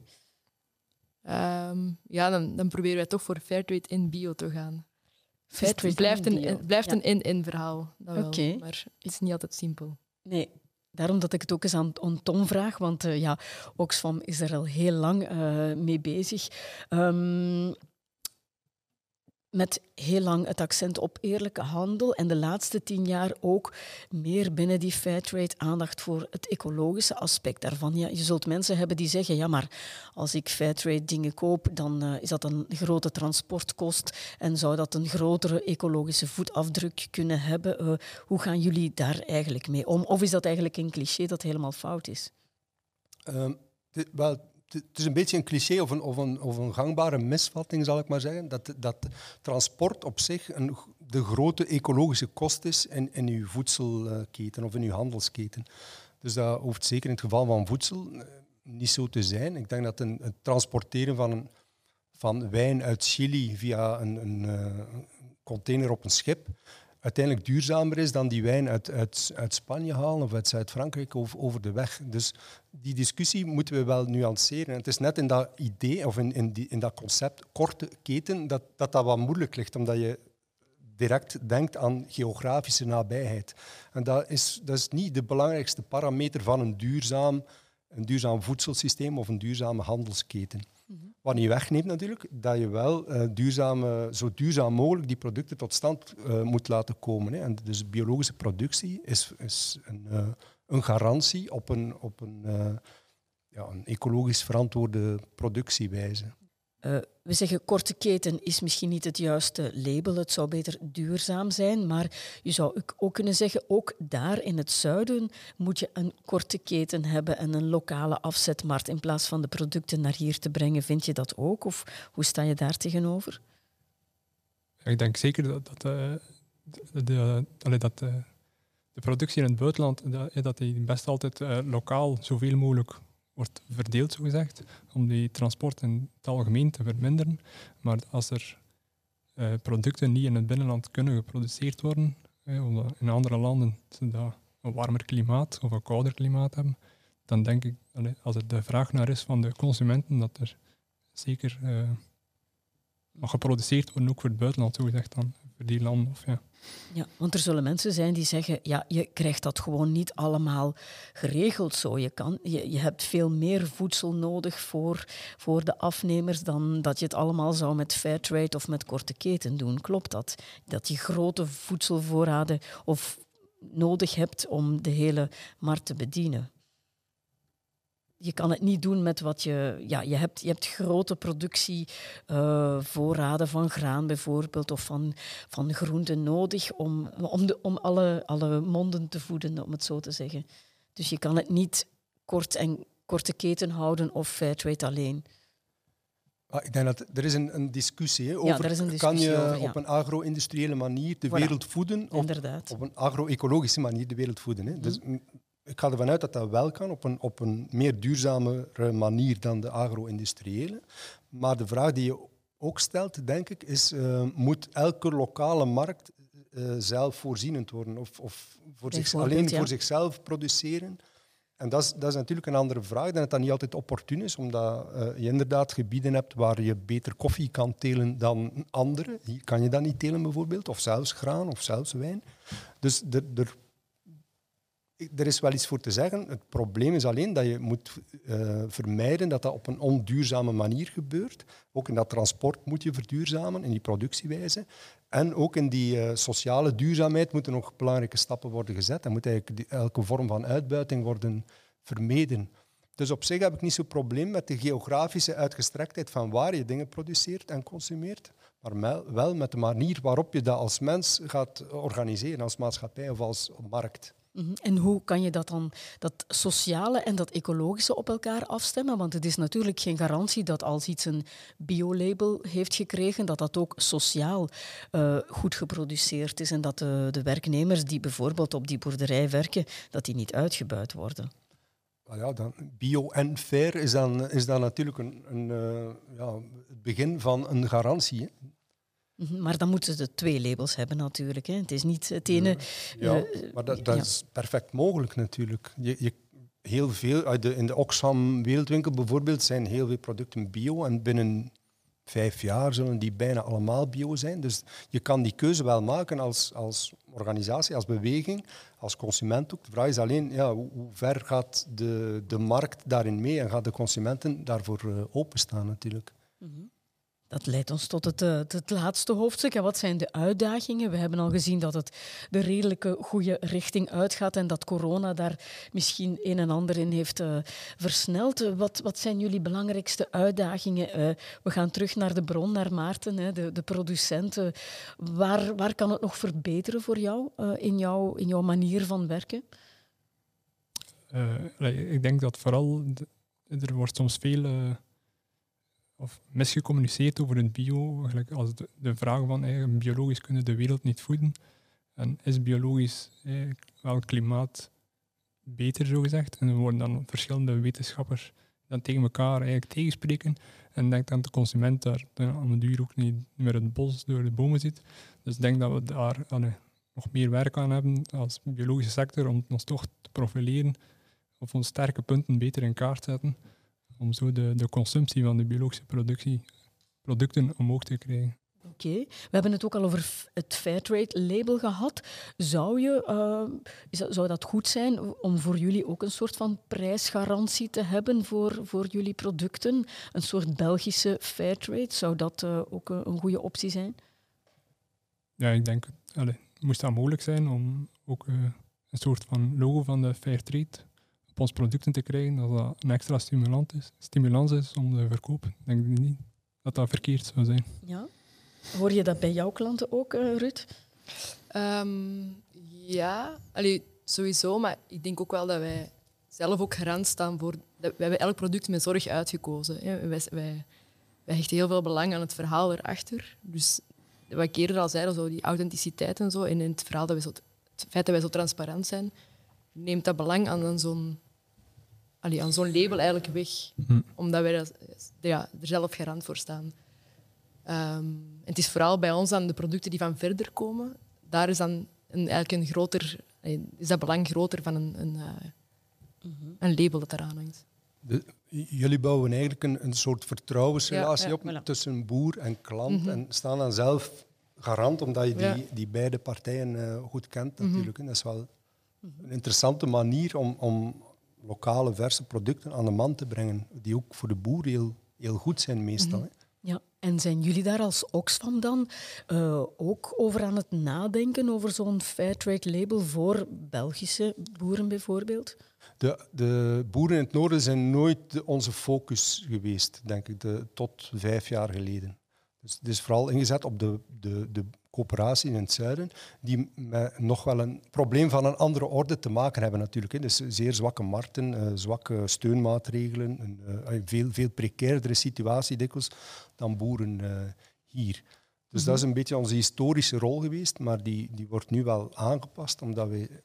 S2: Um, ja, dan, dan proberen wij toch voor fairtrade in bio te gaan. Fairtrade het blijft een, het blijft ja. een in-in verhaal. Oké. Maar het is niet altijd simpel.
S1: Nee, Daarom dat ik het ook eens aan, aan Tom vraag, want uh, ja, Oxfam is er al heel lang uh, mee bezig. Um, met heel lang het accent op eerlijke handel en de laatste tien jaar ook meer binnen die Fairtrade aandacht voor het ecologische aspect daarvan. Ja, je zult mensen hebben die zeggen, ja maar als ik Fairtrade dingen koop, dan uh, is dat een grote transportkost en zou dat een grotere ecologische voetafdruk kunnen hebben. Uh, hoe gaan jullie daar eigenlijk mee om? Of is dat eigenlijk een cliché dat helemaal fout is?
S4: Um, wel, het is een beetje een cliché of een, of, een, of een gangbare misvatting, zal ik maar zeggen, dat, dat transport op zich een, de grote ecologische kost is in, in uw voedselketen of in uw handelsketen. Dus dat hoeft zeker in het geval van voedsel eh, niet zo te zijn. Ik denk dat een, het transporteren van, van wijn uit Chili via een, een, een eh, container op een schip uiteindelijk duurzamer is dan die wijn uit, uit, uit Spanje halen of uit Zuid-Frankrijk over, over de weg. Dus die discussie moeten we wel nuanceren. En het is net in dat idee of in, in, die, in dat concept korte keten dat, dat dat wat moeilijk ligt, omdat je direct denkt aan geografische nabijheid. En dat is, dat is niet de belangrijkste parameter van een duurzaam, een duurzaam voedselsysteem of een duurzame handelsketen. Wat niet wegneemt natuurlijk, dat je wel uh, duurzame, zo duurzaam mogelijk die producten tot stand uh, moet laten komen. Hè. En dus biologische productie is, een, uh, een garantie op een, op een, ja, een ecologisch verantwoorde productiewijze.
S1: Uh, we zeggen korte keten is misschien niet het juiste label. Het zou beter duurzaam zijn. Maar je zou ook kunnen zeggen, ook daar in het zuiden moet je een korte keten hebben en een lokale afzetmarkt in plaats van de producten naar hier te brengen. Vind je dat ook? Of hoe sta je daar tegenover?
S3: ik denk zeker dat, dat, uh, de, dat uh, de productie in het buitenland dat, dat die best altijd lokaal zoveel mogelijk wordt verdeeld, zogezegd, om die transport in het algemeen te verminderen. Maar als er uh, producten niet in het binnenland kunnen geproduceerd worden, eh, omdat in andere landen ze dat een warmer klimaat of een kouder klimaat hebben, dan denk ik, als er de vraag naar is van de consumenten, dat er zeker uh, geproduceerd worden, ook voor het buitenland, zogezegd dan, voor die landen. Of, ja.
S1: Ja, want er zullen mensen zijn die zeggen, ja, je krijgt dat gewoon niet allemaal geregeld zo. Je, kan, je, je hebt veel meer voedsel nodig voor, voor de afnemers dan dat je het allemaal zou met fairtrade of met korte keten doen. Klopt dat? Dat je grote voedselvoorraden of nodig hebt om de hele markt te bedienen? Je kan het niet doen met wat je... Ja, je hebt, je hebt grote productievoorraden uh, van graan bijvoorbeeld of van, van groenten nodig om, om, de, om alle, alle monden te voeden, om het zo te zeggen. Dus je kan het niet kort en korte keten houden of fairtrade alleen.
S4: Ah, ik denk dat er is een, een discussie hè, over
S1: er is een
S4: kan je
S1: discussie over, ja.
S4: op een agro-industriële manier de
S1: Voilà.
S4: wereld voeden of
S1: Inderdaad.
S4: op een agro-ecologische manier de wereld voeden. Hè. Dus mm, ik ga ervan uit dat dat wel kan op een, op een meer duurzamere manier dan de agro-industriële. Maar de vraag die je ook stelt, denk ik, is eh, moet elke lokale markt eh, zelf voorzienend worden of, of voor zich, alleen
S1: ja.
S4: voor zichzelf produceren? En dat is, dat is natuurlijk een andere vraag. Ik denk dat dat niet altijd opportun is, omdat eh, je inderdaad gebieden hebt waar je beter koffie kan telen dan andere. Hier kan je dat niet telen bijvoorbeeld, of zelfs graan of zelfs wijn. Dus er, er, is wel iets voor te zeggen. Het probleem is alleen dat je moet eh, vermijden dat dat op een onduurzame manier gebeurt. Ook in dat transport moet je verduurzamen, in die productiewijze. En ook in die eh, sociale duurzaamheid moeten nog belangrijke stappen worden gezet. En moet eigenlijk elke vorm van uitbuiting worden vermeden. Dus op zich heb ik niet zo'n probleem met de geografische uitgestrektheid van waar je dingen produceert en consumeert, maar wel met de manier waarop je dat als mens gaat organiseren, als maatschappij of als markt.
S1: Mhm. En hoe kan je dat dan, dat sociale en dat ecologische op elkaar afstemmen? Want het is natuurlijk geen garantie dat als iets een biolabel heeft gekregen, dat dat ook sociaal eh, goed geproduceerd is en dat de, de werknemers die bijvoorbeeld op die boerderij werken, dat die niet uitgebuit worden.
S4: Ja, dan, bio en fair is dan, is dan natuurlijk een, een, eh, ja, het begin van een garantie. Hè.
S1: Mhm. Maar dan moeten ze twee labels hebben natuurlijk. Hè. Het is niet het ene...
S4: Ja,
S1: eh,
S4: maar dat, dat
S1: ja.
S4: is perfect mogelijk natuurlijk. Je, je, heel veel, uit de, in de Oxfam Wereldwinkel bijvoorbeeld zijn heel veel producten bio en binnen vijf jaar zullen die bijna allemaal bio zijn. Dus je kan die keuze wel maken als, als organisatie, als beweging, als consument ook. De vraag is alleen, ja, hoe, hoe ver gaat de, de markt daarin mee en gaat de consumenten daarvoor eh, openstaan natuurlijk.
S1: Dat leidt ons tot het, eh, het laatste hoofdstuk. En wat zijn de uitdagingen? We hebben al gezien dat het de redelijke goede richting uitgaat en dat corona daar misschien een en ander in heeft eh, versneld. Wat, wat zijn jullie belangrijkste uitdagingen? Eh, we gaan terug naar de bron, naar Maarten, hè, de, de producent. Waar, waar kan het nog verbeteren voor jou in, jouw, in jouw manier van werken?
S3: Ik denk dat vooral, er wordt soms veel of misgecommuniceerd over het bio. Gelijk als de, de vraag van eh, biologisch kunnen de wereld niet voeden. En is biologisch eh, wel klimaat beter, zo gezegd? En er worden dan verschillende wetenschappers dan tegen elkaar eigenlijk tegenspreken. En denk dat de consument daar aan de duur ook niet meer het bos door de bomen ziet. Dus ik denk dat we daar nog meer werk aan hebben als biologische sector om ons toch te profileren of onze sterke punten beter in kaart zetten, om zo de, de consumptie van de biologische productie, producten omhoog te krijgen.
S1: Oké, we hebben het ook al over het Fairtrade label gehad. Zou, je, eh, is dat- zou dat goed zijn om voor jullie ook een soort van prijsgarantie te hebben voor, voor jullie producten? Een soort Belgische Fairtrade, zou dat eh, ook een, een goede optie zijn?
S3: Ja, ik denk, allee, moest dat mogelijk zijn om ook eh, een soort van logo van de Fairtrade op onze producten te krijgen, dat dat een extra stimulant is, stimulans is om te verkopen. Ik denk niet dat dat verkeerd zou zijn.
S1: Ja. Hoor je dat bij jouw klanten ook, eh, Ruud?
S2: Ehm, ja, allee, sowieso. Maar ik denk ook wel dat wij zelf ook garant staan voor... Dat, wij hebben elk product met zorg uitgekozen. Hè. Wij, wij, wij hechten heel veel belang aan het verhaal erachter. Dus wat ik eerder al zei, zo die authenticiteit en zo, en in het verhaal dat we zo, het feit dat wij zo transparant zijn, neemt dat belang aan, aan zo'n allee, aan zo'n label eigenlijk weg. Omdat wij dat, ja, er zelf garant voor staan. Ehm, en het is vooral bij ons aan de producten die van verder komen. Daar is dan een, eigenlijk een groter, is dat belang groter van een, een, eh, een label dat eraan hangt.
S4: De- jullie bouwen eigenlijk een, een soort vertrouwensrelatie
S1: Ja, ja,
S4: op
S1: voilà.
S4: tussen boer en klant en staan dan zelf garant omdat je die,
S2: Ja.
S4: die beide partijen eh, goed kent natuurlijk. hè. Dat is wel een interessante manier om, om lokale verse producten aan de man te brengen, die ook voor de boer heel, heel goed zijn meestal. hè.
S1: Ja, en zijn jullie daar als Oxfam dan eh, ook over aan het nadenken, over zo'n Fairtrade label voor Belgische boeren bijvoorbeeld?
S4: De, de boeren in het noorden zijn nooit onze focus geweest, denk ik, de, tot vijf jaar geleden. Dus het is vooral ingezet op de, de, de coöperatie in het zuiden, die met nog wel een probleem van een andere orde te maken hebben natuurlijk. Dus zeer zwakke markten, uh, zwakke steunmaatregelen, een uh, veel, veel precairdere situatie dikwijls dan boeren uh, hier. Dus dat is mhm. een beetje onze historische rol geweest, maar die, die wordt nu wel aangepast, omdat we...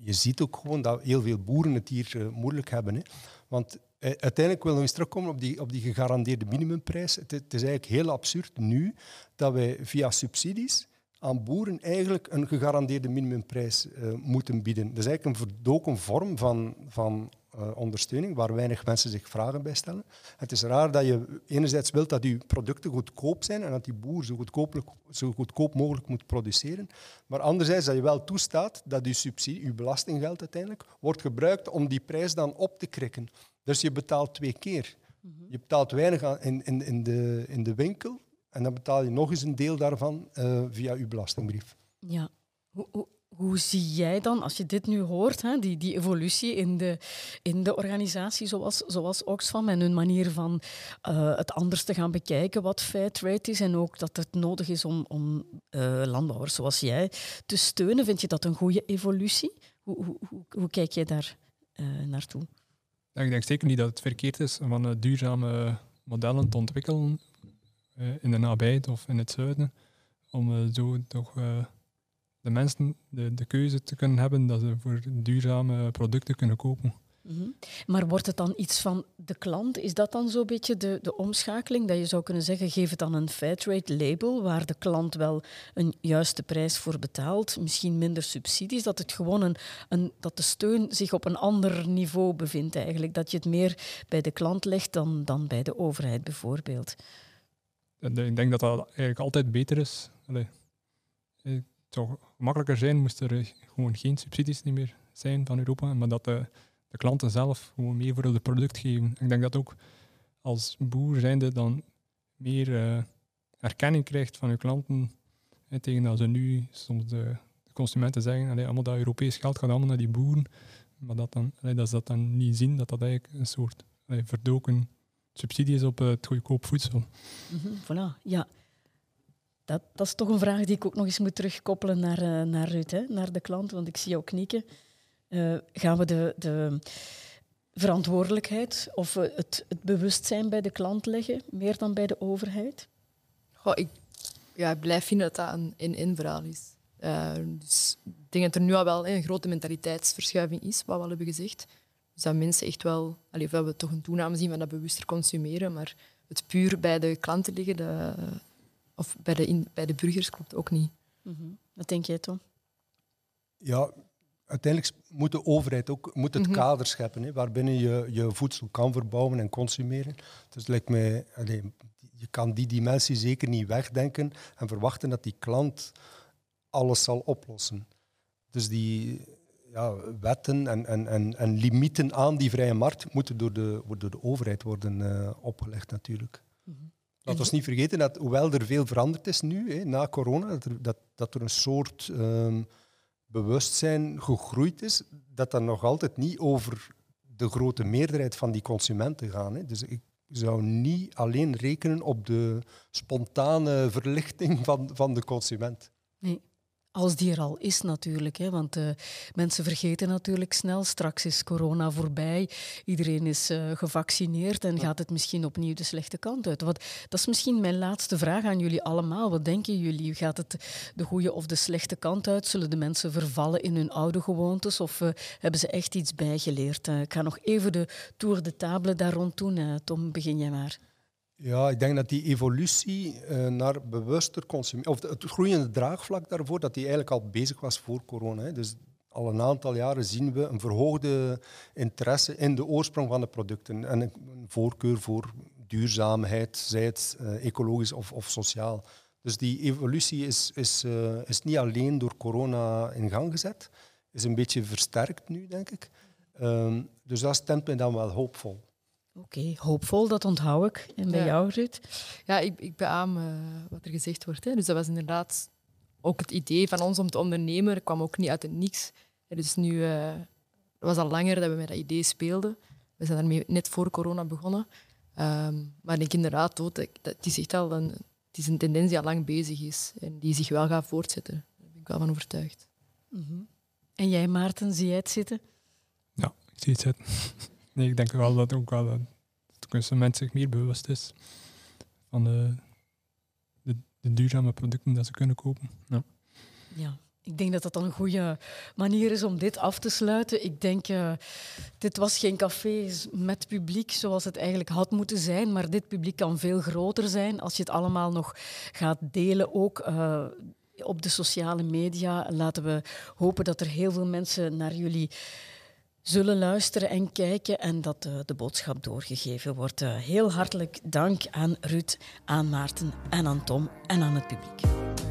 S4: Je ziet ook gewoon dat heel veel boeren het hier moeilijk hebben. Hè. Want eh, uiteindelijk wil nog eens terugkomen op die, op die gegarandeerde minimumprijs. Het, is eigenlijk heel absurd nu dat wij via subsidies aan boeren eigenlijk een gegarandeerde minimumprijs uh, moeten bieden. Dat is eigenlijk een verdoken vorm van, van uh, ondersteuning waar weinig mensen zich vragen bij stellen. Het is raar dat je enerzijds wilt dat je producten goedkoop zijn en dat die boer zo goedkoop, zo goedkoop mogelijk moet produceren, maar anderzijds dat je wel toestaat dat je subsidie, je belastinggeld uiteindelijk, wordt gebruikt om die prijs dan op te krikken. Dus je betaalt twee keer. Mhm. Je betaalt weinig in, in, in, de, in de winkel en dan betaal je nog eens een deel daarvan uh, via je belastingbrief.
S1: Ja. Hoe, hoe, hoe, zie jij dan, als je dit nu hoort, hè, die, die evolutie in de, in de organisatie zoals, zoals Oxfam en hun manier van uh, het anders te gaan bekijken wat fair trade is en ook dat het nodig is om, om uh, landbouwers zoals jij te steunen. Vind je dat een goede evolutie? Hoe, hoe, hoe, hoe kijk jij daar naartoe?
S3: Ik denk zeker niet dat het verkeerd is om van duurzame modellen te ontwikkelen uh, in de nabijheid of in het zuiden, om uh, zo toch de mensen de, de keuze te kunnen hebben dat ze voor duurzame producten kunnen kopen.
S1: Mhm. Maar wordt het dan iets van de klant? Is dat dan zo'n beetje de, de omschakeling? Dat je zou kunnen zeggen, geef het dan een Fairtrade label waar de klant wel een juiste prijs voor betaalt, misschien minder subsidies, dat het gewoon een, dat de steun zich op een ander niveau bevindt eigenlijk. Dat je het meer bij de klant legt dan, dan bij de overheid bijvoorbeeld.
S3: Ik denk dat dat eigenlijk altijd beter is. Allee, het zou makkelijker zijn moest er gewoon geen subsidies meer zijn van Europa, maar dat de de klanten zelf gewoon meer voor het product geven. Ik denk dat ook als boer zijnde dan meer uh, erkenning krijgt van je klanten. Hè, tegen dat ze nu soms de, de consumenten zeggen, allemaal dat Europees geld gaat allemaal naar die boeren. Maar dat, dan, dat ze dat dan niet zien, dat dat eigenlijk een soort verdoken subsidie is op het goedkoop voedsel.
S1: Mm voilà, ja. Dat, dat is toch een vraag die ik ook nog eens moet terugkoppelen naar, uh, naar Ruud, hè? naar de klant, want ik zie jou knikken. Uh, gaan we de, de verantwoordelijkheid of het, het, bewustzijn bij de klant leggen, meer dan bij de overheid?
S2: Goh, ik, ja, ik blijf vinden dat dat een in-in verhaal is. Uh, dus ik denk dat er nu al wel een grote mentaliteitsverschuiving is, wat we al hebben gezegd. Dus dat mensen echt wel, allee, we toch een toename zien van dat bewuster consumeren, maar het puur bij de klanten liggen, de, of bij de, in, bij de burgers, klopt ook niet.
S1: Mm -hmm. Wat denk jij, Tom?
S4: Ja, uiteindelijk moet de overheid ook moet het mhm. kader scheppen hè, waarbinnen je je voedsel kan verbouwen en consumeren. Dus lijkt mij, allez, je kan die dimensie zeker niet wegdenken en verwachten dat die klant alles zal oplossen. Dus die ja, wetten en, en, en, en limieten aan die vrije markt moeten door de, door de overheid worden uh, opgelegd natuurlijk. Mm -hmm. Laten we niet vergeten dat, hoewel er veel veranderd is nu, hè, na corona, dat er, dat, dat er een soort... Um, bewustzijn gegroeid is, dat dat nog altijd niet over de grote meerderheid van die consumenten gaat. Hè. Dus ik zou niet alleen rekenen op de spontane verlichting van, van de consument.
S1: Nee. Als die er al is natuurlijk, hè, want uh, mensen vergeten natuurlijk snel. Straks is corona voorbij, iedereen is uh, gevaccineerd en gaat het misschien opnieuw de slechte kant uit. Wat, dat is misschien mijn laatste vraag aan jullie allemaal. Wat denken jullie? Gaat het de goede of de slechte kant uit? Zullen de mensen vervallen in hun oude gewoontes of uh, hebben ze echt iets bijgeleerd? ik ga nog even de tour de table daar rond doen. Tom, begin jij maar.
S4: Ja, ik denk dat die evolutie uh, naar bewuster consumeren, of het groeiende draagvlak daarvoor, dat die eigenlijk al bezig was voor corona. Hè. Dus al een aantal jaren zien we een verhoogde interesse in de oorsprong van de producten en een voorkeur voor duurzaamheid, zij het uh, ecologisch of, of, sociaal. Dus die evolutie is, is, uh, is niet alleen door corona in gang gezet, is een beetje versterkt nu, denk ik. Um, dus dat stemt mij dan wel hoopvol.
S1: Oké, hoopvol, dat onthoud ik. En bij jou, Ruud?
S2: Ja, ik, ik beaam uh, wat er gezegd wordt. Hè. Dus dat was inderdaad ook het idee van ons om te ondernemen. Dat kwam ook niet uit het niks. Dus nu, uh, het was al langer dat we met dat idee speelden. We zijn daarmee net voor corona begonnen. Um, maar ik denk inderdaad, dat, dat, het is echt al een, het is een tendens die al lang bezig is en die zich wel gaat voortzetten. Daar ben ik wel van overtuigd.
S1: Mhm. En jij, Maarten, zie jij het zitten?
S3: Ja, ik zie het zitten. Nee, ik denk wel dat ook wel dat de consument zich meer bewust is van de, de, de duurzame producten dat ze kunnen kopen. Ja.
S1: Ja. Ik denk dat dat dan een goede manier is om dit af te sluiten. Ik denk, uh, dit was geen café met publiek zoals het eigenlijk had moeten zijn, maar dit publiek kan veel groter zijn als je het allemaal nog gaat delen, ook uh, op de sociale media. Laten we hopen dat er heel veel mensen naar jullie zullen luisteren en kijken en dat uh, de boodschap doorgegeven wordt. heel hartelijk dank aan Ruud, aan Maarten en aan Tom en aan het publiek.